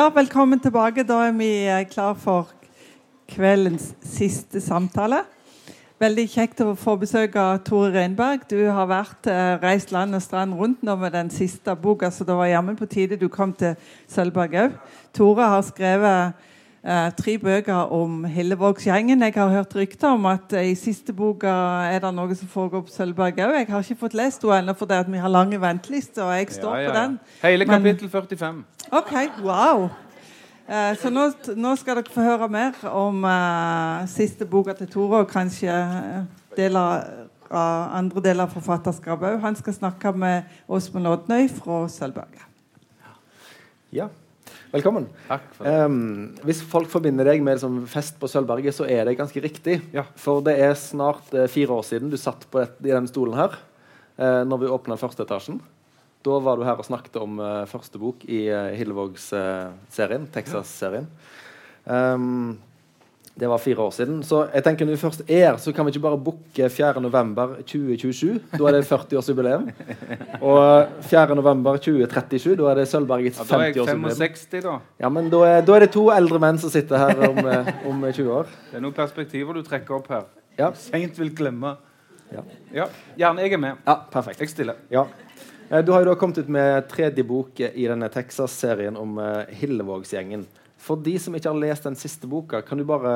Ja, velkommen tilbake. Da er vi eh, klar for kveldens siste samtale. Veldig kjekt å få besøk av Tore Reinberg. Du har vært eh, reist land og strand rundt nå med den siste boka, så det var jammen på tide du kom til Sølvberg òg. Tore har skrevet eh, tre bøker om Hillevågsgjengen. Jeg har hørt rykter om at eh, i siste boka er det noe som foregår på Sølvberg òg. Jeg har ikke fått lest henne ennå fordi at vi har lange ventelister, og jeg står på den. Hele Men- kapittel 45. Ok, wow. Eh, så nå, nå skal dere få høre mer om eh, siste boka til Tore, og kanskje deler av andre deler av forfatterskapet òg. Han skal snakke med Åsmund Odnøy fra Sølvberget. Ja, velkommen. Takk for det. Um, hvis folk forbinder deg med liksom, fest på Sølvberget, så er det ganske riktig. Ja. For det er snart uh, fire år siden du satt på et, i den stolen her uh, når vi åpna første etasjen. Da var du her og snakket om uh, første bok i uh, Hillevågs-serien, Texas-serien. Ehm, det var fire år siden. Så jeg tenker når vi først er så kan vi ikke bare booke 4.11.2027. Da er det 40-årsjubileum. Og 4.11.2037, da er det Sølvbergets Ja, da er jeg 65, da. Ja, men da er, da er det to eldre menn som sitter her om, eh, om 20 år. Det er noen perspektiver du trekker opp her. Ja. Seint vil glemme. Ja. Ja, gjerne. Jeg er med. Ja, perfekt. Jeg stiller. Ja. Eh, Du har jo da kommet ut med tredje bok i denne Texas-serien om uh, Hillevågsgjengen. For de som ikke har lest den siste boka, kan du bare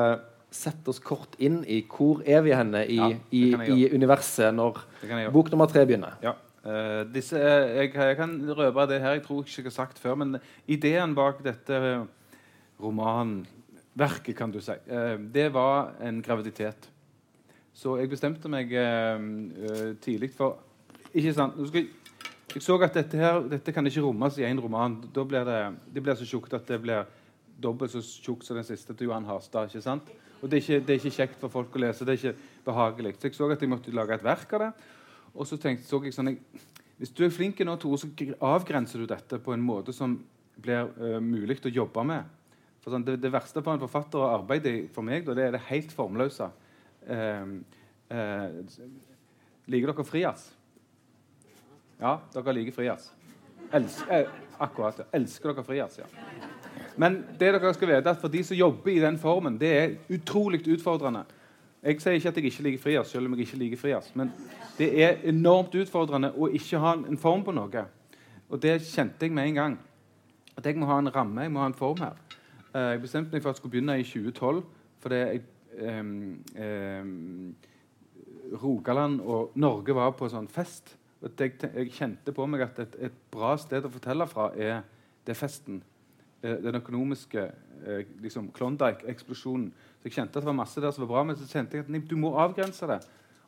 sette oss kort inn i hvor er vi henne i, Ja, i, i universet når bok nummer tre begynner? Ja. Uh, disse, uh, jeg, jeg kan røpe det her, jeg tror ikke jeg har sagt før, men ideen bak dette romanverket, kan du si, uh, det var en graviditet. Så jeg bestemte meg tidlig for Ikke sant? Nå skal jeg, jeg så at dette her dette kan ikke rommes i én roman. Da blir det, det blir så tjukt at det blir dobbelt så tjukk som den siste til Johan Harstad. ikke sant? Og det er, ikke, det er ikke kjekt for folk å lese. Det er ikke behagelig. Så jeg så at jeg måtte lage et verk av det. Og så tenkte, så jeg sånn jeg, Hvis du er flink nå, Tore, så avgrenser du dette på en måte som blir uh, mulig å jobbe med. For sånn, det, det verste for en forfatter å arbeide for meg, da, det er det helt formløse. Uh, uh, liker dere frijazz? Ja, dere liker frijazz. Elsk, eh, akkurat. ja. Elsker dere frijazz, ja. Men det dere skal vite at for de som jobber i den formen, det er utrolig utfordrende. Jeg sier ikke at jeg ikke liker frijazz, selv om jeg ikke liker frijazz. Men det er enormt utfordrende å ikke ha en form på noe. Og det kjente jeg med en gang. At jeg må ha en ramme, jeg må ha en form her. Eh, jeg bestemte meg for at jeg skulle begynne i 2012. fordi jeg, ehm, ehm, Rogaland og Norge var på sånn fest. Og jeg, jeg kjente på meg at et, et bra sted å fortelle fra er det festen. Eh, den økonomiske eh, liksom Klondyke-eksplosjonen. Så jeg kjente at det var masse der som var bra, men så kjente jeg at nei, du må avgrense det.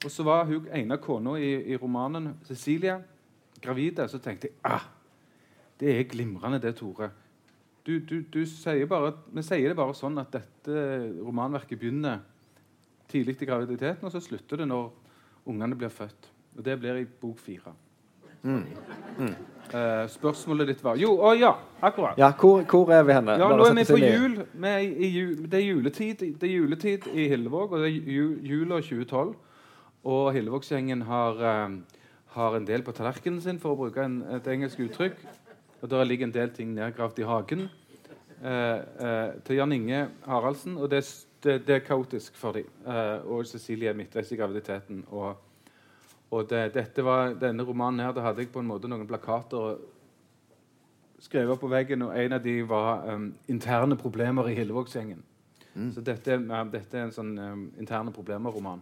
Og så var hun ene kona i, i romanen, Cecilie, gravid. Så tenkte jeg ah, det er glimrende, det, Tore. Du, du, du sier bare, vi sier det bare sånn at dette romanverket begynner tidlig i graviditeten, og så slutter det når ungene blir født. Og det blir i bok fire. Eh, spørsmålet ditt var Jo, å ja, akkurat. Ja, hvor, hvor er vi henne? Ja, Bare nå er vi på i- jul. Vi er i, jul. Det, er juletid, det er juletid i Hillevåg, og det er ju, jula 2012. Og Hillevågsgjengen har, uh, har en del på tallerkenen sin, for å bruke en, et engelsk uttrykk. Og der ligger en del ting nedgravd i hagen. uh, til Jan Inge Haraldsen. Og det, det, det er kaotisk for dem. Og Cecilie er midtveis i graviditeten. Og, og det, dette var, denne romanen her, da hadde jeg på en måte noen plakater skrevet på veggen, og en av de var um, 'interne problemer i Hillevågsgjengen'. Så dette, er- dette er en sånn um, interne problemer-roman.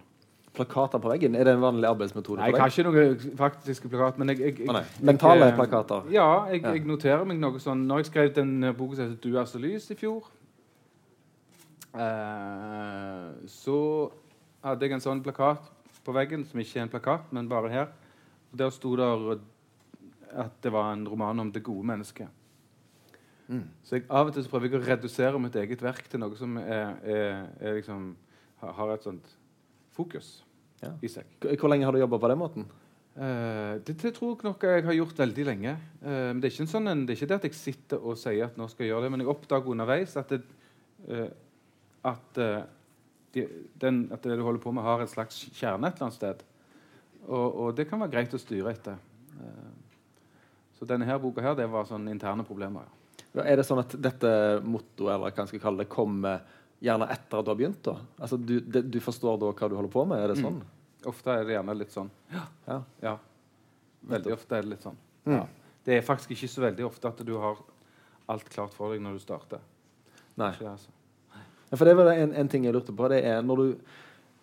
Plakater på veggen? Er det en vanlig arbeidsmetode? Nei, Jeg har ikke noen faktiske plakater. men jeg, jeg, jeg, ah, jeg- Mentale eh, plakater? Ja, jeg, Ja. jeg noterer meg noe sånn Når jeg skrev den uh, boka som heter 'Du er så lys' i fjor, uh, så hadde jeg en sånn plakat på veggen, som ikke er en plakat, men bare her. Og Der sto det at det var en roman om det gode mennesket. Mm. Så jeg, av og til så prøver jeg å redusere mitt eget verk til noe som er, er, er liksom, har, et sånt fokus Ja. i seg. Hvor- lenge har du jobba på den måten? Uh, det, det tror jeg nok jeg har gjort veldig lenge. Uh, men det er, sånn, det er ikke det at jeg sitter og sier at nå skal jeg gjøre det, men jeg oppdager underveis at det, uh, at, de, den, at det du holder på med, har en slags kjerne et eller annet sted. Og, og det kan være greit å styre etter. Eh, så denne her boka her, det var sånn interne problemer. ja. Er det sånn at dette mottoet eller hva jeg skal kalle det, kommer gjerne etter at du har begynt? da? Altså, du, det, du forstår da hva du holder på med? Er det sånn? Ofte er det gjerne litt sånn. Ja. Ja. Veldig ofte er det litt sånn. Mm. Ja. Det er faktisk ikke så veldig ofte at du har alt klart for deg når du starter. Nei. Ikke, altså. For det var en, en ting jeg lurte på. Det er når du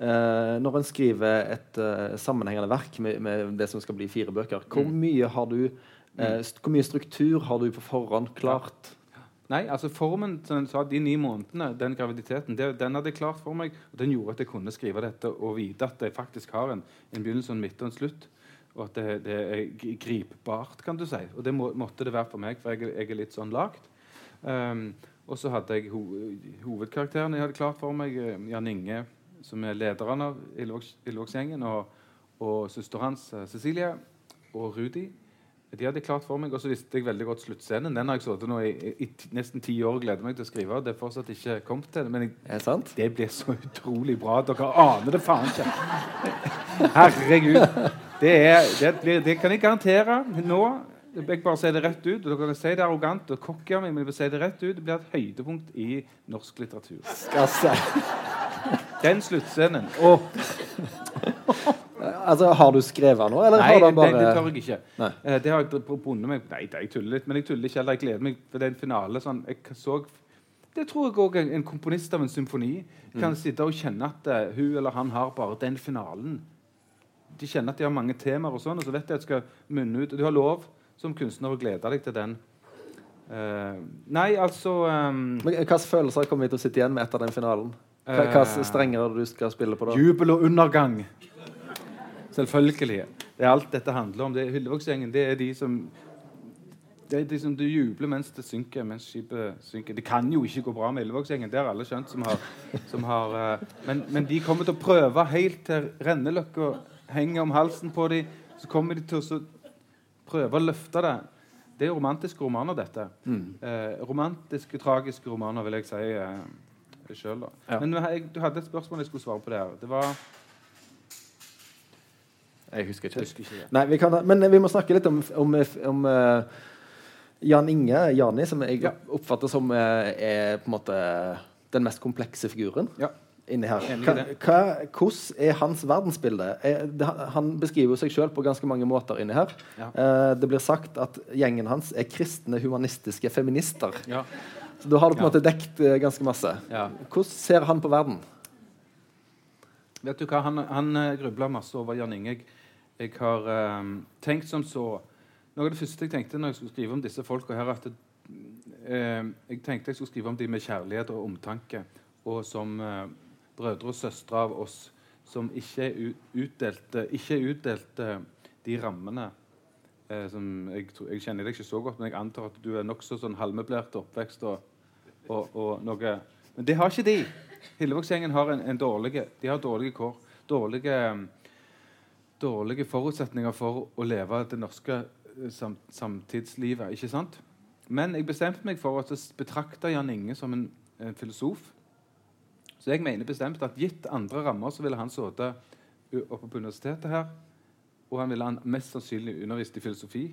eh, Når en skriver et eh, sammenhengende verk med, med det som skal bli fire bøker, hvor Mm. mye har du eh, Hvor mye struktur har du på forhånd klart? Nei, altså formen som jeg sa, de ni månedene, den graviditeten, det, den hadde jeg klart for meg. og Den gjorde at jeg kunne skrive dette og vite at jeg faktisk har en, en begynnelse, en midt og en slutt. Og at det, det er gripbart, kan du si. Og det må, måtte det være for meg, for jeg, jeg er litt sånn lagd. Um, og så hadde jeg ho hovedkarakteren jeg hadde klart for meg. eh, Jan Inge, som er lederen av Ildvågs- Ildvågsgjengen, og, og søster hans, eh, Cecilie, og Rudi. De hadde klart for meg, og så visste jeg veldig godt sluttscenen. Den har jeg sittet nå i, i, i nesten ti år og gleder meg til å skrive. Det er fortsatt ikke kommet til men jeg, det blir så utrolig bra. Dere aner det faen ikke. Herregud. Det, er, det, blir, det kan jeg garantere nå. Jeg bare sier det rett ut. og Dere kan si det arrogant og cocky av meg, men jeg vil si det rett ut. Det blir et høydepunkt i norsk litteratur. Skal jeg. Den sluttscenen. Oh. Altså, har du skrevet noe, eller Nei, har du bare det tør jeg ikke. Nei. Eh, det har jeg bundet meg Nei, det, jeg tuller litt, men jeg tuller ikke heller. Jeg gleder meg til den finale. Sånn, jeg så, det tror jeg òg en, komponist av en symfoni kan sitte og kjenne at uh, hun eller han har bare den finalen. De kjenner at de har mange temaer, og sånn, og så vet de at det skal munne ut. Og du har lov som kunstner å glede deg til den. Uh, nei, altså um, Men Hvilke følelser kommer vi til å sitte igjen med etter den finalen? Hvilke Eh, strenger er du skal spille på da? Jubel og undergang. Selvfølgelig. Det er alt dette handler om. Det er Hyllevågsgjengen. Det er de som det er de som du jubler mens det synker, mens skipet synker. Det kan jo ikke gå bra med Hyllevågsgjengen, det har alle skjønt. som har, som har uh, men, men de kommer til å prøve helt til renneløkka henger om halsen på dem. Så kommer de til å så prøve å løfte det. Det er romantiske romaner, dette. Eh, romantiske, tragiske romaner, vil jeg si eh, sjøl. Ja. Men jeg, du hadde et spørsmål jeg skulle svare på der. Det var Jeg husker Jeg ikke. husker ikke. Nei, vi kan, men vi må snakke litt om, om, om uh, Jan Inge, Jani, som jeg Ja. oppfatter som uh, er på en måte den mest komplekse figuren Ja. Inni her. Hva, hvordan er hans verdensbilde? Er, det, han beskriver seg sjøl på ganske mange måter inni her. Ja. Eh, det blir sagt at gjengen hans er kristne, humanistiske feminister. Ja. Så da har du på en måte dekt eh, ganske masse. Ja. Hvordan ser han på verden? Vet du hva, Han, han uh, grubla masse over Jan Inge. Jeg, jeg har eh, tenkt som så Noe av det første jeg tenkte når jeg skulle skrive om disse folka her, at det, eh, jeg tenkte jeg skulle skrive om dem med kjærlighet og omtanke, og som eh, brødre og søstre av oss som ikke utdelte, ikke utdelte de rammene eh, som jeg, jeg kjenner deg ikke så godt, men jeg antar at du er nokså sånn halmeblært oppvekst og, og, og noe Men det har ikke de. Hillevågsgjengen har en, en dårlige, de har dårlige kår. Dårlige, dårlige forutsetninger for å leve det norske eh, sam, samtidslivet. ikke sant? Men jeg bestemte meg for å betrakte Jan Inge som en, en filosof. Så jeg mener bestemt at gitt andre rammer så ville han sittet oppe på universitetet her. Og han ville han mest sannsynlig undervist i filosofi.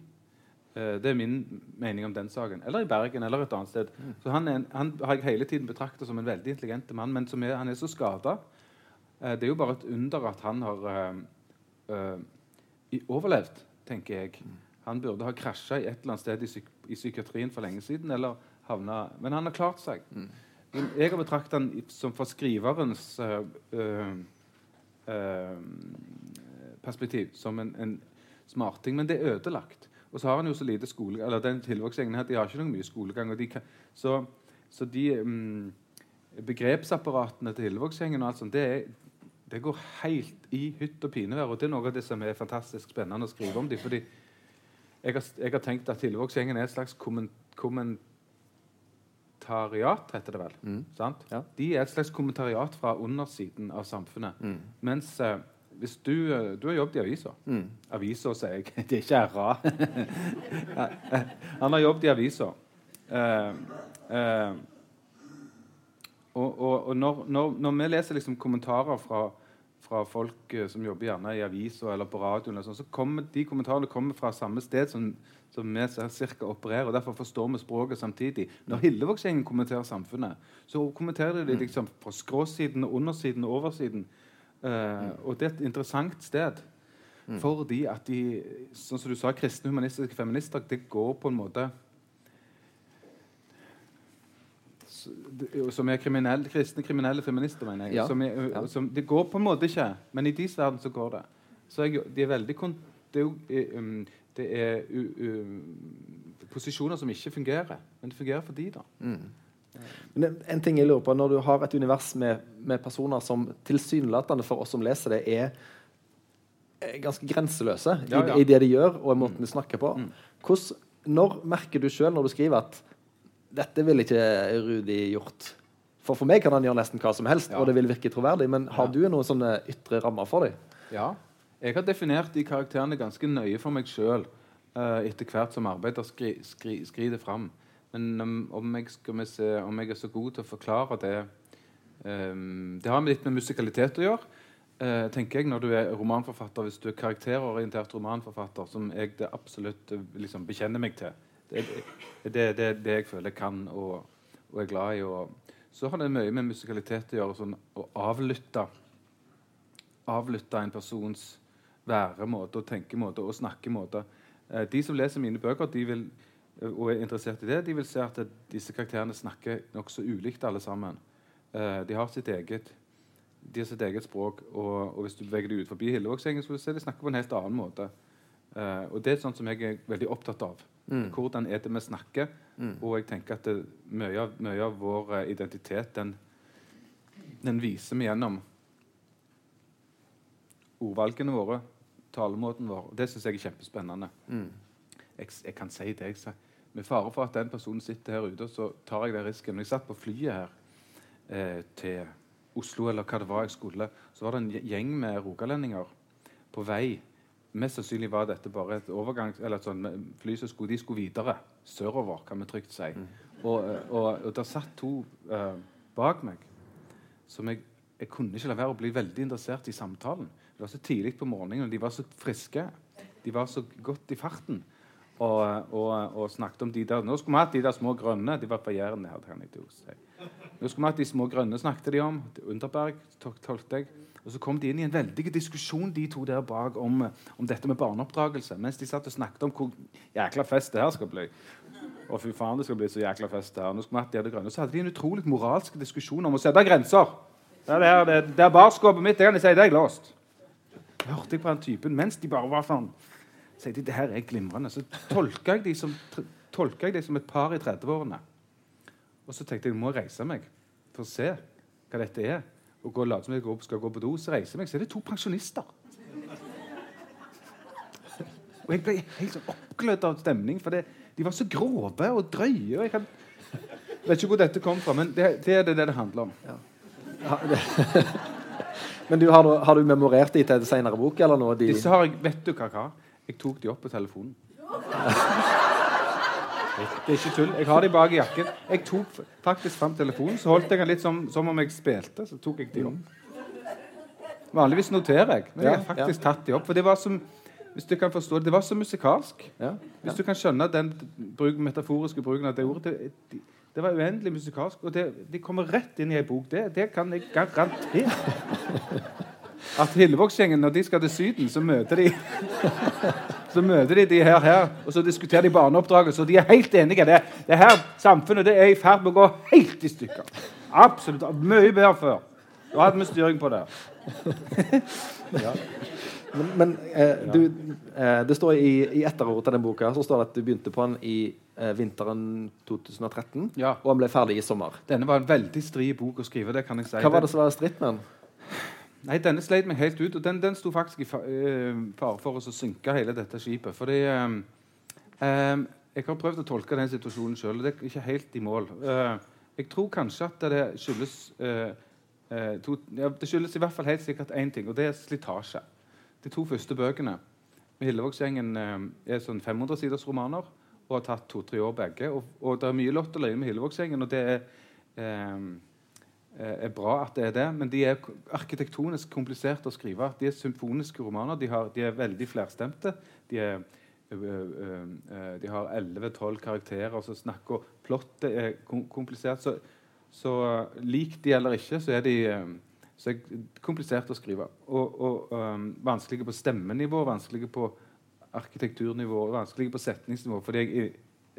Eh, det er min mening om den saken. Eller i Bergen eller et annet sted. Så han, en, han har jeg hele tiden betraktet som en veldig intelligent mann, men som er, han er så skada. Eh, det er jo bare et under at han har øh, øh, overlevd, tenker jeg. Han burde ha krasja i et eller annet sted i, psyk i psykiatrien for lenge siden. eller havna, Men han har klart seg. Jeg har betraktet den som fra skriverens uh, eh, perspektiv som en, en smarting. Men det er ødelagt. Og så har han jo så lite skole... Eller den tilvoksgjengen her, de har ikke noe mye skolegang. De kan, så, så de um, begrepsapparatene til tilvoksgjengen og alt sånt, det, er, det går helt i hytt og pinevær. Og det er noe av det som er fantastisk spennende å skrive om dem. fordi jeg har, jeg har tenkt at tilvoksgjengen er et slags komment, kommentariat, heter det vel. Sant? Ja. De er et slags kommentariat fra undersiden av samfunnet. Mens eh, hvis du, eh, du har jobbet i avisa Avisa, sier jeg. Det er ikke RA. Han har jobbet i avisa. Eh, eh, og og, og når, når, når vi leser liksom kommentarer fra fra folk eh, som jobber gjerne i aviser eller på radioen, eller sånn, så kommer de kommentarene kommer fra samme sted som, som vi cirka opererer. og Derfor forstår vi språket samtidig. Når Hillevågsgjengen kommenterer samfunnet, så kommenterer de liksom fra skråsiden, undersiden og oversiden. Uh, og det er et interessant sted. Fordi at de, sånn som du sa, kristne humanistiske feminister, det går på en måte som er kriminelle, kristne kriminelle feminister, mener jeg. Ja. Som er, Ja. som, det går på en måte ikke, men i deres verden så går det. Så jeg, de er veldig kon, det er jo eh, um, det er u, u, posisjoner som ikke fungerer, men det fungerer for de da. Men en ting jeg lurer på, Når du har et univers med, med personer som tilsynelatende for oss som leser det, er ganske grenseløse Ja, ja. I, i det de gjør, og i måten de snakker på. Hvordan, når merker du sjøl når du skriver at dette ville ikke Rudi gjort? For for meg kan han gjøre nesten hva som helst, Ja. og det vil virke troverdig. Men har Ja. du noen sånne ytre rammer for dem? Ja. Jeg har definert de karakterene ganske nøye for meg sjøl etter hvert som arbeider skri, skri, skrider fram. Men um, om, jeg se, om jeg er så god til å forklare det um, Det har litt med musikalitet å gjøre. Uh, tenker jeg, Når du er romanforfatter, hvis du er karakterorientert romanforfatter, som jeg det absolutt eh, liksom, bekjenner meg til Det er det, det, det jeg føler jeg kan og, og er glad i. Og, så har det mye med musikalitet å gjøre. Sånn, å avlytte avlytte en persons væremåte og tenkemåte og snakkemåte. Eh, de som leser mine bøker de vil, eh, og er interessert i det, de vil se at disse karakterene snakker nokså ulikt alle sammen. Eh, de har sitt eget de har sitt eget språk, og, og hvis du beveger deg ut forbi Hillevågsengen, så vil du se de snakker på en helt annen måte. Eh, og det er sånt som jeg er veldig opptatt av. Hvordan er det vi snakker? Og jeg tenker at det, mye, av, mye av vår identitet den, den viser vi gjennom ordvalgene våre, talemåten vår. Det syns jeg er kjempespennende. Jeg, jeg kan si det. Jeg, sa- med fare for at den personen sitter her ute, så tar jeg den risken. Når jeg satt på flyet her eh, til Oslo, eller hva det var jeg skulle, så var det en gjeng med rogalendinger på vei. Mest sannsynlig var dette bare et overgang, eller et sånt fly som skulle, de skulle videre sørover, kan vi trygt si. Og, eh, og, og der satt to eh, bak meg som jeg, jeg kunne ikke la være å bli veldig interessert i samtalen. Det var så tidlig på morgenen, og de var så friske. De var så godt i farten. Og, og, og snakket om de der Nå skulle vi hatt de der små grønne. De var på Jæren. Nå skulle vi hatt de små grønne, snakket de om. Underberg, tolkte jeg. Og så kom de inn i en veldig diskusjon, de to der bak, om, om dette med barneoppdragelse. Mens de satt og snakket om hvor jækla fest det her skal bli. Og fy faen, det skal bli så jækla fest det her. Nå skulle vi hatt de hadde grønne. Så hadde de en utrolig moralsk diskusjon om å sette grenser. Det er, det, det er barskåpet mitt, det kan jeg si, det er låst. Hørte jeg på den typen mens de bare var sånn sier de, det her er glimrende. Så tolka jeg de som, jeg de som et par i 30-årene. Og så tenkte jeg nå må jeg reise meg for å se hva dette er. Og gå late som jeg skal gå på do. Så reiser jeg meg, så er det to pensjonister. Og jeg ble helt sånn oppglødd av stemning, for det, de var så grove og drøye. og jeg kan, vet ikke hvor dette kom fra, men det, det er det det handler om. Ja, det- Men du, har, du, har du memorert de til en senere bok? eller noe? De, Disse har jeg, vet du hva, hva? Jeg tok de opp på telefonen. Det er ikke tull. Jeg har de bak i jakken. Jeg tok faktisk fram telefonen, så holdt jeg den litt som, som om jeg spilte. Så tok jeg de opp. Vanligvis noterer jeg, men jeg har faktisk tatt de opp. For det var som hvis du kan forstå det, det var så musikalsk. ja, Hvis du kan skjønne den bruk, metaforiske bruken av det ordet. Det, det, var uendelig musikalsk, og det, de kommer rett inn i ei bok. Det, det kan jeg garantere. At Hillevågsgjengen, når de skal til Syden, så møter de Så møter de de her, her og så diskuterer de barneoppdraget. Så de er helt enige. Det, det her samfunnet det er i ferd med å gå helt i stykker. Absolutt. Mye bedre før. Da hadde vi styring på det. Men, men eh, du, eh, det står i, i etterordet til den boka så står det at du begynte på den i eh, vinteren 2013, Ja. og den ble ferdig i sommer. Denne var en veldig stri bok å skrive. det kan jeg si. Hva var det som var stritt med den? Nei, denne sleit meg helt ut, og den, den sto faktisk i fa eh, fare for å synke hele dette skipet. Fordi eh, eh, Jeg har prøvd å tolke den situasjonen sjøl, og det er ikke helt i mål. Eh, jeg tror kanskje at det skyldes eh, eh, to, ja, Det skyldes i hvert fall helt sikkert én ting, og det er slitasje. De to første bøkene med Hillevågsgjengen eh, er sånn 500 siders romaner og har tatt to-tre år begge. Og, og det er mye lott og løye med Hillevågsgjengen, og det er eh, eh, er bra at det er det, men de er arkitektonisk kompliserte å skrive. De er symfoniske romaner. De, har, de er veldig flerstemte. De, er, ø, ø, ø, ø, de har 11-12 karakterer som snakker. Plottet er komplisert. Så, så uh, lik de eller ikke, så er de um, det er komplisert å skrive. Og, og um, vanskelige på stemmenivå, vanskelige på arkitekturnivå, vanskelige på setningsnivå, fordi jeg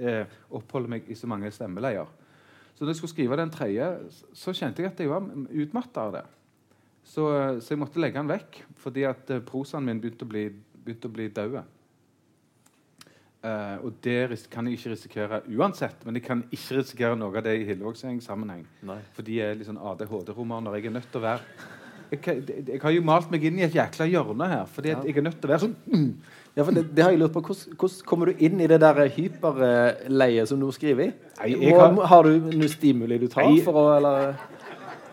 eh, oppholder meg i så mange stemmeleier. Så når jeg skulle skrive den tredje, så- så kjente jeg at jeg var utmatta av det. Så, eh, så jeg måtte legge den vekk, fordi at eh, prosaen min begynte å bli, begynte å bli død. Eh, og det kan jeg ikke risikere uansett, men jeg kan ikke risikere noe av det i Hillevågseng-sammenheng. For de er litt sånn ADHD-romaner. Jeg er nødt til å være jeg, jeg, jeg har jo malt meg inn i et jækla hjørne her, fordi ja. jeg er nødt til å være sånn mm. Ja, for det, det har jeg lurt på. Hvordan, hvordan kommer du inn i det der hyperleiet som du skriver i? Nei, jeg Må- har- har du noe stimuli du tar Nei. for å eller?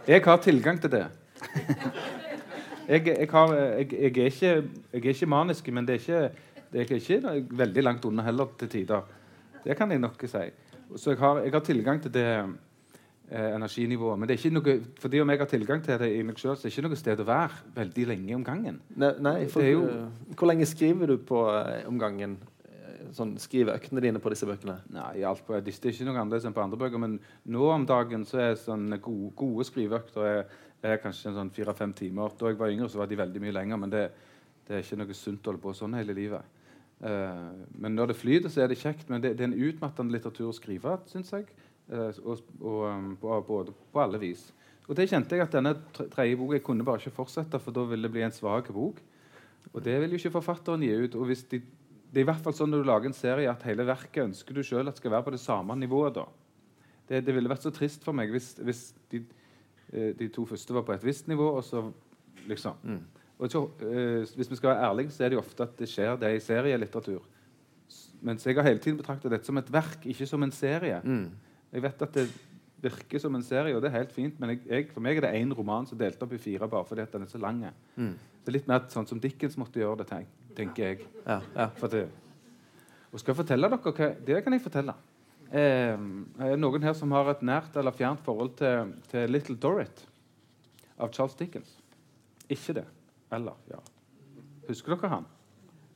Jeg har tilgang til det. jeg, jeg, har, jeg, jeg, er ikke, jeg er ikke manisk, men det er ikke, det er ikke veldig langt unna heller til tider. Det kan jeg nok si. Så jeg har, jeg har tilgang til det eh, energinivået. Men det er ikke noe, fordi om jeg har tilgang til det i meg så er det ikke noe sted å være veldig lenge om gangen. Nei, nei for, jo- eh, Hvor lenge skriver du på eh, om gangen? Sånn, skriver øktene dine på disse bøkene? Nei, alt på, det er ikke noe annerledes enn på andre bøker, men nå om dagen så er sånn gode, gode skriveøkter er, er kanskje sånn fire-fem timer. Da jeg var yngre, så var de veldig mye lenger, men det, det er ikke noe sunt å holde på sånn hele livet. Eh, men når det flyter, så er det kjekt. Men det, det er en utmattende litteratur å skrive, syns jeg. Eh, og, og, um, på, både, på alle vis. Og det kjente jeg at denne tre- tredje boka jeg kunne bare ikke fortsette, for da ville det bli en svak bok. Og det vil jo ikke forfatteren gi ut. og de det er i hvert fall sånn når du lager en serie at hele verket ønsker du selv at skal være på det samme nivået. da. Det, det ville vært så trist for meg hvis, hvis de, eh, de to første var på et visst nivå, og så liksom og eh, Hvis vi skal være ærlige, så er det jo ofte at det skjer det i serielitteratur. Mens jeg har hele tiden betraktet dette som et verk, ikke som en serie. Jeg vet at det virker som en serie, og det er helt fint, men jeg, jeg, for meg er det én roman som er delt opp i fire bare fordi den er så lang. Det er litt mer sånn som Dickens måtte gjøre det, tenk, tenker jeg. Ja, ja. Det. Og skal jeg fortelle dere hva Det kan jeg fortelle. Eh, er det noen her som har et nært eller fjernt forhold til, til Little Dorrit av Charles Dickens? Ikke det? Eller? Ja. Husker dere han?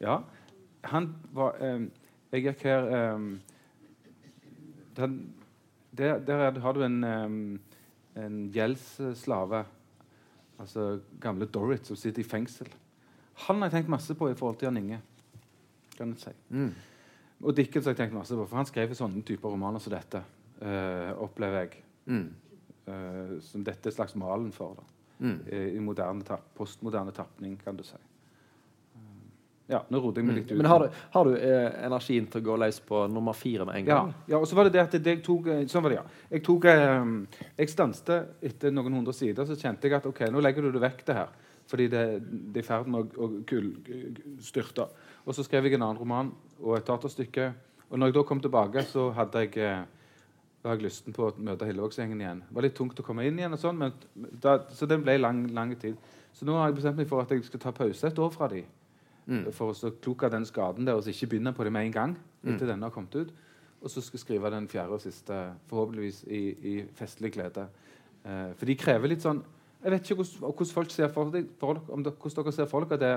Ja. Han var eh, Jeg gikk her eh, den, der, der er har du en, eh, en gjeldsslave. Altså gamle Dorrit som sitter i fengsel. Han har jeg tenkt masse på i forhold til Jan Inge. Kan jeg si. Mm. Og Dickens har jeg tenkt masse på, for han skrev sånne typer romaner som dette. eh, opplever jeg. Mm. eh, som dette er slags malen for. Da. Mm. Eh, I moderne tap, postmoderne tapning, kan du si. Eh, ja, nå rodde jeg meg litt ut. Men har du, har du eh, energien til å gå løs på nummer fire med en gang? ja, og så var det det at det, jeg tok eh, Sånn var det, ja. Jeg tok eh, Jeg stanset etter noen hundre sider, så kjente jeg at OK, nå legger du det vekk, det her. Fordi det, det er i ferd med å, å styrte. Og så skrev jeg en annen roman og et teaterstykke. Og når jeg da kom tilbake, så hadde jeg eh, da har jeg lysten på å møte Hillevågsgjengen igjen. Det var litt tungt å komme inn igjen, og sånn, så den ble lang, lang tid. Så nå har jeg bestemt meg for at jeg skal ta pause et år fra de. For å av den skaden der, og så ikke begynne på det med en gang. etter denne har kommet ut. Og så skal jeg skrive den fjerde og siste, forhåpentligvis i, i festlig glede. Eh, for de krever litt sånn Jeg vet ikke hvordan, hvordan folk ser for deg, for dere, om dere, hvordan dere ser for dere det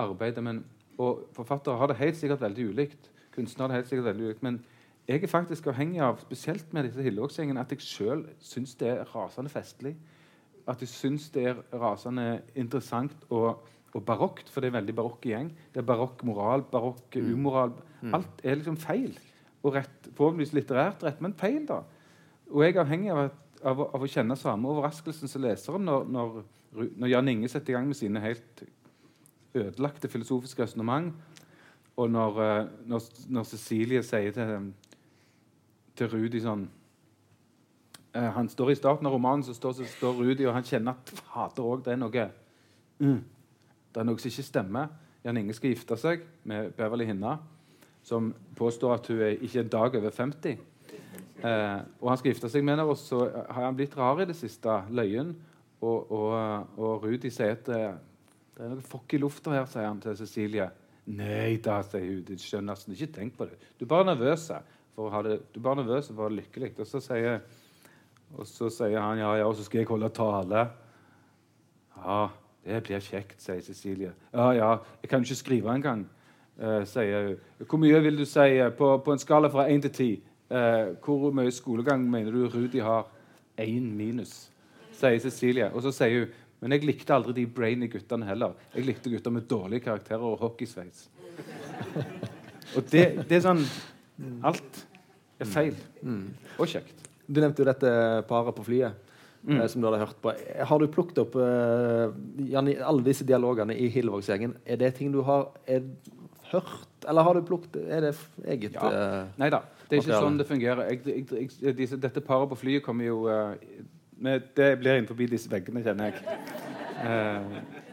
arbeidet. Men, og forfattere har det helt sikkert veldig ulikt. Kunstnere har det helt sikkert veldig ulikt. Men jeg er faktisk avhengig av, spesielt med disse Hillevågsgjengene, at jeg sjøl syns det er rasende festlig. At jeg syns det er rasende interessant og, og barokt, for det er en veldig barokk gjeng. Det er barokk moral, barokk umoral. Alt er liksom feil. Og rett, forhåpentligvis litterært rett, men feil, da. Og jeg er avhengig av, at, av, av å kjenne samme overraskelsen som leseren når, når, når Jan Inge setter i gang med sine helt ødelagte filosofiske resonnement, og når, eh, når, når Cecilie sier til, til Rudi sånn eh, Han står I starten av romanen så står, så står Rudi, og han kjenner at fader òg, det er noe mm, Det er noe som ikke stemmer. Jan Inge skal gifte seg med Beverly Hinna, som påstår at hun er ikke en dag over 50. Eh, og han skal gifte seg med henne, og så har han blitt rar i det siste. Løyen. Og, og, og Rudi sier at eh, det er noe fokk i lufta her, sier han til Cecilie. Nei da, sier hun. Du skjønner ikke tenk på det. Du er bare nervøs for å ha det, du bare nervøs å være lykkelig. Og så sier Og så sier han ja, ja, og så skal jeg holde tale. Ja, det blir kjekt, sier Cecilie. Ja, ja, jeg kan jo ikke skrive engang, uh, sier hun. Hvor mye vil du si eh, på, på en skala fra én til ti? Uh, hvor mye skolegang mener du Rudi har? Én minus, sier Cecilie. Og så sier hun men jeg likte aldri de brainy guttene heller. Jeg likte gutter med dårlige karakterer og hockeysveis. og det, det, er sånn Alt er feil. Mm. Og kjekt. Du nevnte jo dette paret på flyet. Mm. Eh, som du hadde hørt på. Har du plukket opp uh, Janne, alle disse dialogene i Hillevågsgjengen? Er det ting du har er, hørt, eller har du plukket Er det eget ja. uh, Nei da. Det er ikke materiale? sånn det fungerer. Jeg, jeg, jeg, disse, dette paret på flyet kommer jo uh, med, Det blir innenfor disse veggene, kjenner jeg.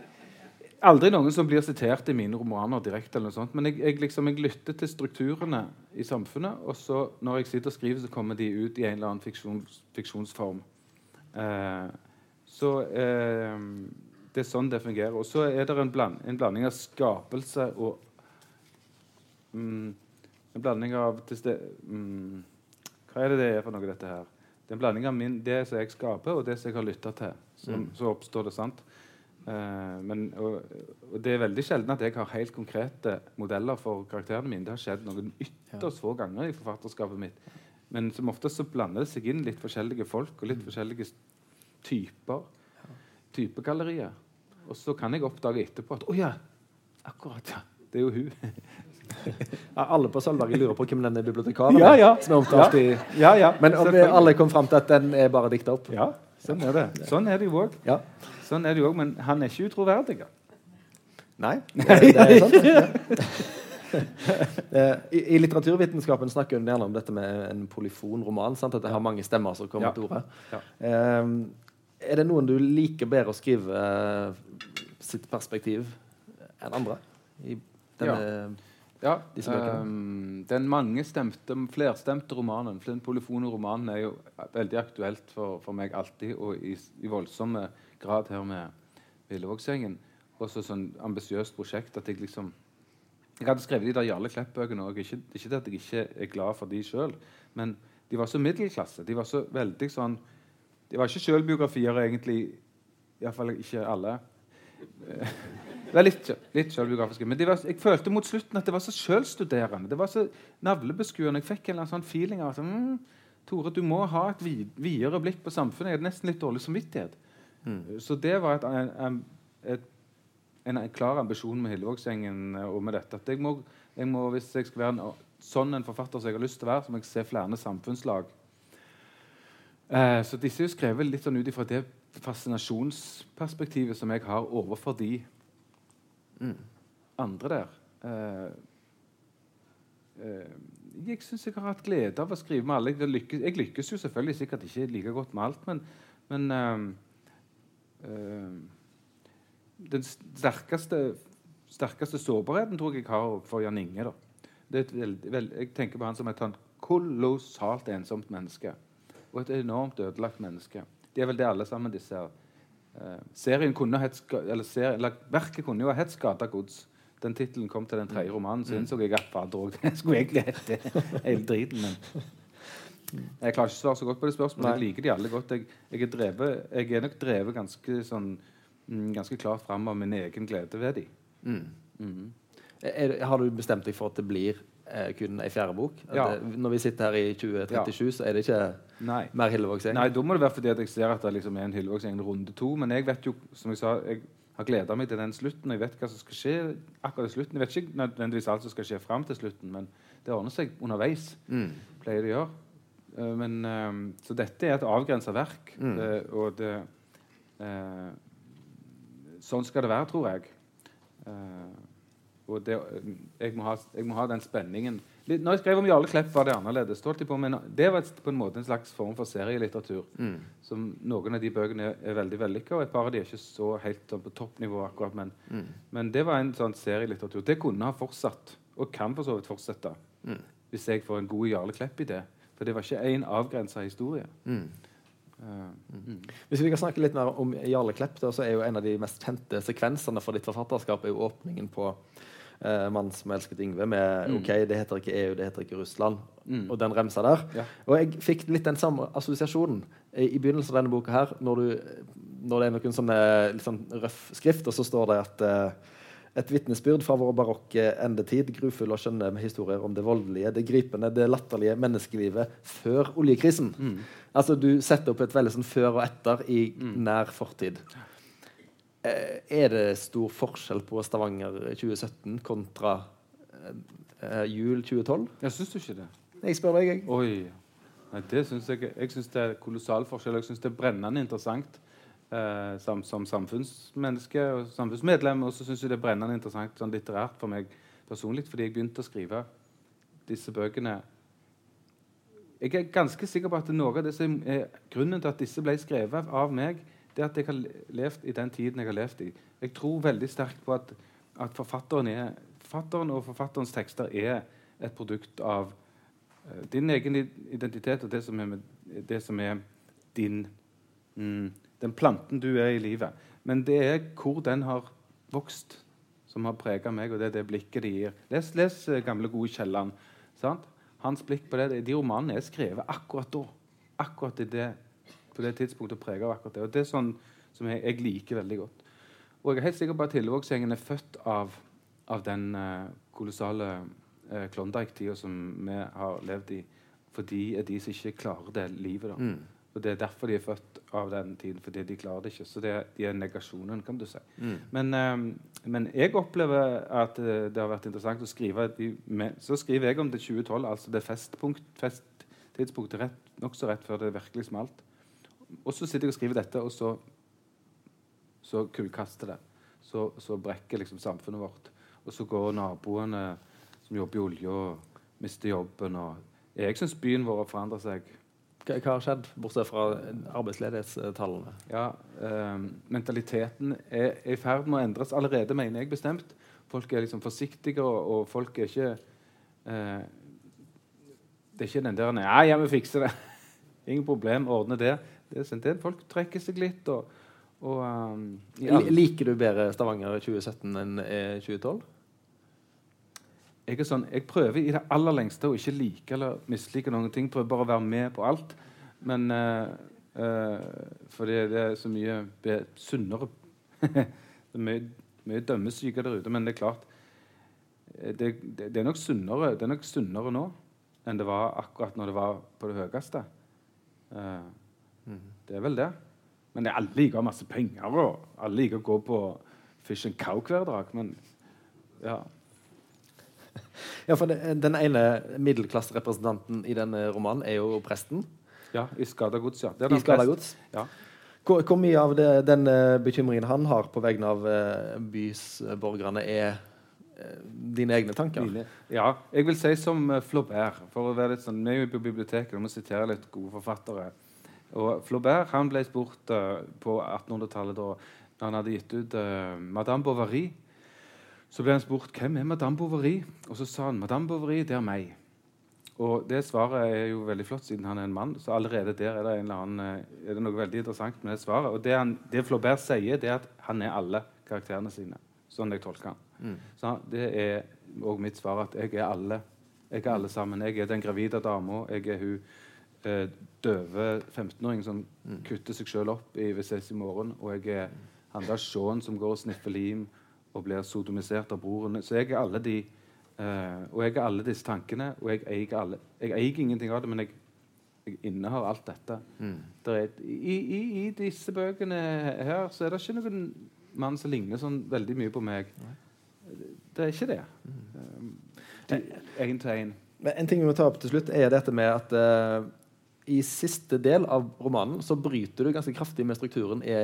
aldri noen som blir sitert i mine romaner direkte, eller noe sånt, men jeg, liksom, jeg, lytter til strukturene i samfunnet, og så når jeg sitter og skriver, så kommer de ut i en eller annen fiksjons, fiksjonsform. Eh, så eh, det er sånn det fungerer. Og så er det en, bland, en blanding av skapelse og mm, En blanding av mm, Hva er det det er for noe, dette her? Det er en blanding av min, det som jeg skaper, og det som jeg har lytta til. Som, mm. Så oppstår det sant. Uh, men, og, og, det er veldig sjelden at jeg har helt konkrete modeller for karakterene mine. Det har skjedd noen ytterst få ganger i forfatterskapet mitt. Men som oftest så blander det seg inn litt forskjellige folk og litt forskjellige typer. Typegallerier. Og så kan jeg oppdage etterpå at å ja, akkurat, ja. Det er jo hun. ja, alle på Sølvberget lurer på hvem denne bibliotekaren ja, ja. som er omtalt i ja, ja, Men om vi alle kom fram til at den er bare dikta opp? Ja, sånn er det. Sånn er det jo òg. Sånn er det jo òg, men han er ikke utroverdig. Nei, det, det er sant. Eh, I, I, litteraturvitenskapen snakker hun gjerne om dette med en polyfonroman. Sant? At det har mange stemmer som kommer ja. til orde. Ja. Um, er det noen du liker bedre å skrive uh, sitt perspektiv enn andre? I denne, ja. Ja um, den mangestemte, flerstemte romanen, den polyfone romanen, er jo veldig aktuelt for, for meg alltid, og i, i voldsomme grad her med Villevågsgjengen. Også sånn ambisiøst prosjekt at jeg liksom jeg hadde skrevet de der Jarle Klepp-bøkene òg. Ikke, ikke at jeg ikke er glad for de sjøl, men de var så middelklasse. De var så veldig sånn De var ikke sjølbiografier, egentlig. Iallfall ikke alle. Det var litt, litt selvbiografisk. Men var, jeg følte mot slutten at det var så sjølstuderende. Det var så navlebeskuende. Jeg fikk en sånn feeling av at mm, Tore, du må ha et videre blikk på samfunnet. Jeg hadde nesten litt dårlig samvittighet. Mm. Så det var et, et en, en klar ambisjon med Hillevågsgjengen eh, og med dette. at jeg må, jeg må, Hvis jeg skal være en, sånn en forfatter som jeg har lyst til å være, så må jeg se flere samfunnslag. Eh, så disse er jo skrevet litt sånn ut ifra det fascinasjonsperspektivet som jeg har overfor de mm. andre der. Eh, eh, jeg syns jeg har hatt glede av å skrive med alle. Jeg lykkes, jeg lykkes jo selvfølgelig sikkert ikke like godt med alt, men, men uh, uh, den sterkeste, sterkeste, sårbarheten tror jeg jeg har for Jan Inge. da. Veldig, veld, jeg tenker på han som et kolossalt ensomt menneske. Og et enormt ødelagt menneske. Det er vel det alle sammen disse her. Uh, serien kunne hett, eller, serien, eller Verket kunne jo ha hett 'Skada gods'. Den tittelen kom til den tredje romanen, så mm. innså jeg at fader òg det skulle egentlig hete hele driten. Men jeg klarer ikke å svare så godt på det spørsmålet. Jeg liker de alle godt. Jeg, jeg, er, drevet, jeg er nok drevet ganske sånn mm, ganske klart fram av min egen glede ved dem. Mm. Mm. Er, har du bestemt deg for at det blir eh, kun ei fjerde bok? Ja. Det, når vi sitter her i 2037, ja. så er det ikke Nei. mer Hillevågsgjeng? Nei, da må det være fordi jeg ser at det liksom er en Hillevågsgjeng runde to. Men jeg vet jo, som jeg sa, jeg har gleda meg til den slutten. og Jeg vet hva som skal skje akkurat i slutten. Jeg vet ikke nødvendigvis alt som skal skje fram til slutten, men det ordner seg underveis. Mm. pleier det å gjøre. Uh, men, uh, så dette er et avgrensa verk, mm. uh, og det sånn skal det være, tror jeg. Uh, og det, jeg, må ha, jeg, må ha, den spenningen Litt, Når jeg skrev om Jarle Klepp, var det annerledes. På, men det var på en måte en slags form for serielitteratur. Mm. Som Noen av de bøkene er, er veldig vellykka, og et par av de er ikke så helt sånn, på toppnivå. akkurat, men, mm. men, det var en sånn serielitteratur. Det kunne ha fortsatt, og kan for så vidt fortsette, mm. hvis jeg får en god Jarle Klepp-idé. For det var ikke én avgrensa historie. Mm. Mm. Hvis vi kan snakke litt mer om Jarle Klepp, da, så er jo en av de mest kjente sekvensene for ditt forfatterskap er jo åpningen på eh, 'Mann som elsket Yngve', med Mm. OK, det heter ikke EU, det heter ikke Russland, Mm. og den remsa der. Ja. Og jeg fikk litt den samme assosiasjonen i, i begynnelsen av denne boka her, når, du, når det er noen sånne sånn røff skrift, og så står det at eh, et vitnesbyrd fra vår barokke endetid, grufulle og skjønne med historier om det voldelige, det gripende, det latterlige menneskelivet før oljekrisen. Mm. Altså Du setter opp et veldig sånn før og etter i nær fortid. Eh, er det stor forskjell på Stavanger 2017 kontra eh, jul 2012? Jeg syns du ikke det? Jeg spør deg, jeg. Oi. Nei, det synes jeg Jeg syns det er kolossal forskjell. Jeg syns det er brennende interessant eh, som, som samfunnsmenneske og samfunnsmedlem. Og så syns jeg det er brennende interessant sånn litterært for meg personlig, fordi jeg begynte å skrive disse bøkene Jeg er ganske sikker på at noe av det som er grunnen til at disse ble skrevet av meg, det er at jeg har levd i den tiden jeg har levd i. Jeg tror veldig sterkt på at, at forfatteren, er, forfatteren og forfatterens tekster er et produkt av uh, din egen identitet og det som er, det som er din mm, Den planten du er i livet. Men det er hvor den har vokst, som har prega meg, og det er det blikket de gir. Les, les eh, gamle, gode Kielland. Hans blikk på det, De romanene er skrevet akkurat da. Akkurat i det, på det tidspunktet prega av akkurat det. Og det er sånn som jeg, jeg liker veldig godt. Og jeg er helt sikker på at Hillevågsgjengen er født av, av den uh, kolossale uh, Klondyke-tida som vi har levd i. For de er de som ikke klarer det livet. da. Mm. Og Det er derfor de er født av den tiden, fordi de klarer det ikke. Så det, de er negasjonen, kan du si. Men, eh, men jeg opplever at uh, det har vært interessant å skrive de, med, Så skriver jeg om det 2012, altså det festtidspunktet rett, nokså rett før det virkelig smalt. Og så sitter jeg og skriver dette, og så, så kullkaster det. Så, så brekker liksom samfunnet vårt. Og så går naboene som jobber i olje, og mister jobben. Og jeg syns byen vår har forandra seg. Hva, har skjedd, bortsett fra arbeidsledighetstallene? Ja, eh, mentaliteten er, i ferd med å endres allerede, mener jeg bestemt. Folk er liksom forsiktige, og, og folk er ikke eh, Det er ikke den der 'Ja, ja, vi fikser det'. Ingen problem, ordne det. Det er sånn, det. Folk trekker seg litt. og, og um, ja. Liker du bedre Stavanger 2017 enn eh, 2012? jeg, er sånn, jeg prøver i det aller lengste å ikke like eller mislike noen ting. Prøver bare å være med på alt. Men uh, uh, Fordi det er så mye sunnere Det er mye, mye dømmesyke der ute. Men det er klart eh, det, det, det, er nok sunnere, det er nok sunnere nå enn det var akkurat når det var på det høyeste. Det er vel det. Men det er alle liker masse penger, og alle liker å gå på Fish and Cow hver dag. Men ja. Ja, for det, Den ene middelklasserepresentanten i denne romanen er jo presten Ja, i skada gods, ja. I den Skada gods. Ja. Hvor, hvor mye av det, den eh, bekymringen han har på vegne av uh, bysborgerne, er uh, dine egne tanker? Mine, ja, jeg vil si som Flaubert. For å være litt sånn, Vi er jo på biblioteket og må sitere litt gode forfattere. Og Flaubert han ble spurt uh, på 1800-tallet da han hadde gitt ut uh, 'Madame Bovary'. Så ble han spurt hvem er Madame Bovary, og så sa han 'Madame Bovary, det er meg'. Og det svaret er jo veldig flott, siden han er en mann. Så allerede der er det, annen, eh, er det noe veldig interessant med det svaret. Og det, han, det Flaubert sier, det er at han er alle karakterene sine. Sånn jeg tolker han. Så det er òg mitt svar at jeg er alle. Jeg er alle sammen. Jeg er den gravide dama. Jeg er hun eh, døve 15-åring som kutter seg sjøl opp i Vi ses i morgen. Og jeg er han der Sean som går og sniffer lim og blir sodomisert av broren. Så jeg er alle de eh, Og jeg er alle disse tankene, og jeg eier alle Jeg eier ingenting av det, men jeg, jeg innehar alt dette. Der er, i, i, I disse bøkene her så er det ikke noen mann som ligner sånn veldig mye på meg. Det er ikke det. Mm. til én. Men En ting vi må ta opp til slutt, er dette med at eh, i siste del av romanen så bryter du ganske kraftig med strukturen i,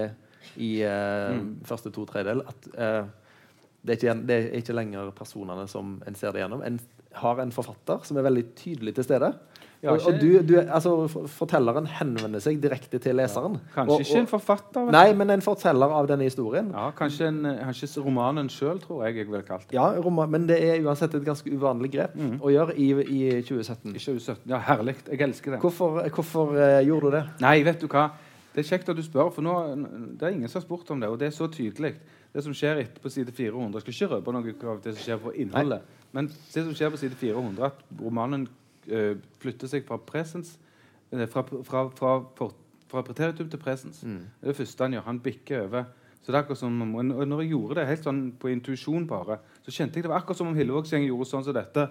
i eh, første to tredjedel. At eh, det, er ikke, det er ikke lenger personene som en ser det gjennom. En har en forfatter som er veldig tydelig til stede. Ja, og, og du, du, altså, fortelleren henvender seg direkte til leseren. Kanskje Og- ikke en forfatter. Nei, men en forteller av denne historien. Ja, kanskje, en, kanskje romanen sjøl, tror jeg jeg ville kalt det. Ja, roman, Men det er uansett et ganske uvanlig grep å gjøre i, i 2017. Ikke U17. Ja, herlig. Jeg elsker det. Hvorfor, hvorfor uh, gjorde du det? Nei, vet du hva? Det er kjekt at du spør, for nå, det er ingen som har spurt om det. Og det er så tydelig. Det som skjer på side 400 Jeg skal ikke røpe noe av det som skjer på innholdet. Men det som skjer på side 400, at romanen flytter seg fra presens øh, fra, fra, fra, fra, preteritum til presens. Mm. Det er det første han gjør. Han bikker over. Så det er akkurat som om, og når jeg gjorde det helt sånn på intuisjon bare, så kjente jeg det var akkurat som om Hillevågsgjengen gjorde sånn som dette.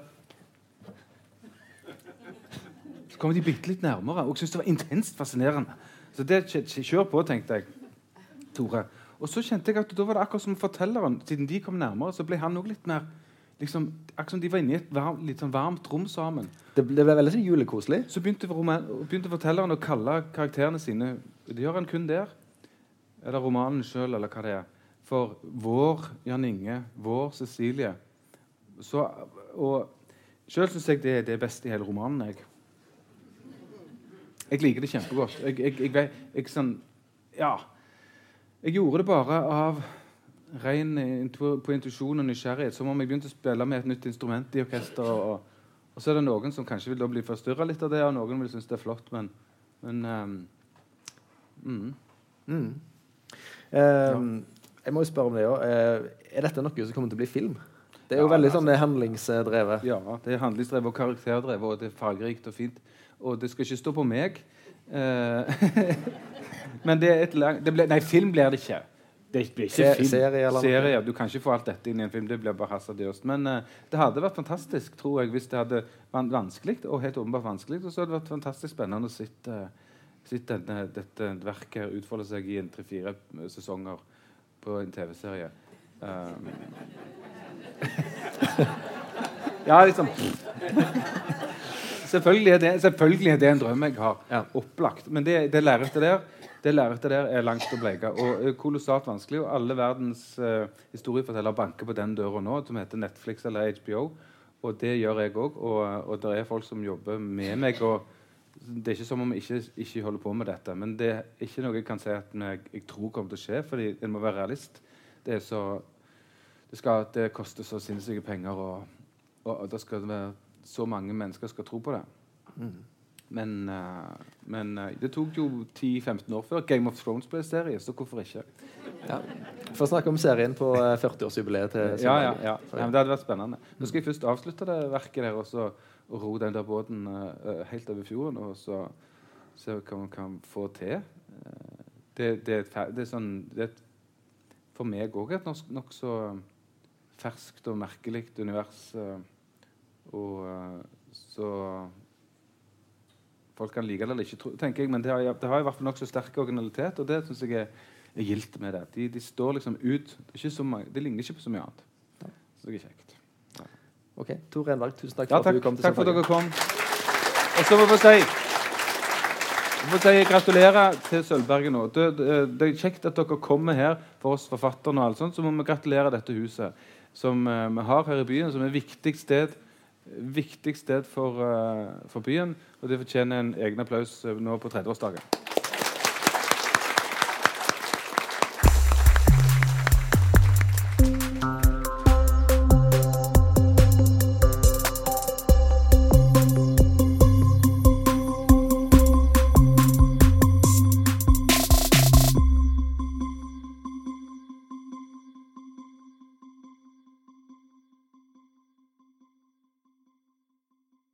Så kom de bitte litt nærmere, og jeg syntes det var intenst fascinerende. Så det kj- kj- kjør på, tenkte jeg. Tore. Og så kjente jeg at da var det akkurat som fortelleren, siden de kom nærmere, så ble han òg litt mer liksom, Akkurat som de var inne i et varm, litt sånn varmt rom sammen. Det, det ble veldig sånn julekoselig. Så begynte, roman, begynte fortelleren å kalle karakterene sine Det gjør han kun der. Eller romanen sjøl, eller hva det er. For vår Jan Inge, vår Cecilie. Så, og sjøl syns jeg det er det beste i hele romanen. Jeg, jeg liker det kjempegodt. Jeg, jeg, jeg, jeg, sånn Ja. Jeg gjorde det bare av ren intu på intuisjon og nysgjerrighet. Som om jeg begynte å spille med et nytt instrument i orkester. Og, og så er det noen som kanskje vil bli forstyrra litt av det, og noen vil synes det er flott, men, men um, mm. Mm. Ehm, jeg må jo spørre om det òg. er dette noe som kommer til å bli film? Det er jo Ja, veldig altså- sånn er handlingsdrevet. Ja, det er handlingsdrevet og karakterdrevet, og det er fargerikt og fint. Og det skal ikke stå på meg. Uh, men det er et langt Nei, film blir det ikke. Det blir ikke Se- film. serie eller noe? Serie. Du kan ikke få alt dette inn i en film. Det blir bare hasardiøst. Men uh, det hadde vært fantastisk, tror jeg, hvis det hadde vært vanskelig, og helt åpenbart vanskelig, og så hadde det vært fantastisk spennende å sitte, sitte denne, dette verket utfolde seg i en tre-fire sesonger på en TV-serie. Um, ja, liksom Selvfølgelig er, det, selvfølgelig er det en drøm jeg har. Ja. Opplagt. Men det, det lerretet der det lerretet der er langt å bleike og er kolossalt vanskelig. Og alle verdens uh, historiefortellere banker på den døra nå, som heter Netflix eller HBO. Og det gjør jeg òg. Og, og det er folk som jobber med meg. og Det er ikke som om jeg ikke, ikke holder på med dette. Men det er ikke noe jeg kan si at jeg, jeg tror kommer til å skje, fordi en må være realist. Det, så, det, skal, det koster så sinnssyke penger, og, og, og det skal være så mange mennesker skal tro på det. Men, eh, men eh, det tok jo 10-15 år før Game of Thrones ble serie, så hvorfor ikke? Ja. Få snakke om serien på eh, 40-årsjubileet til Ja, ja, ja. ja det hadde vært spennende. Nå skal jeg først avslutte det verket der og så ro den der båten uh, helt over fjorden, og så se hva man kan få til. Eh, det, det, er et, det er sånn det er For meg òg et nokså nok så ferskt og merkelig univers. Uh, og eh, så Folk kan like det eller ikke, tenker jeg, men det har, det har i hvert fall nokså sterk originalitet, og det syns jeg er, er gildt med det. De, de står liksom ut. Det, det ligner ikke på så mye annet. Så det er kjekt. Ok, Tor Renberg, tusen takk Ja, for at du kom til takk for at dere kom. Og så må vi få si jeg får si gratulerer til Sølvberget nå. Det, det, det er kjekt at dere kommer her for oss forfatterne. og alt sånt, Så må vi gratulere dette huset som eh, vi har her i byen, som er et viktig sted, viktig sted for, eh, for byen. Og det fortjener en egen applaus nå på 30-årsdagen.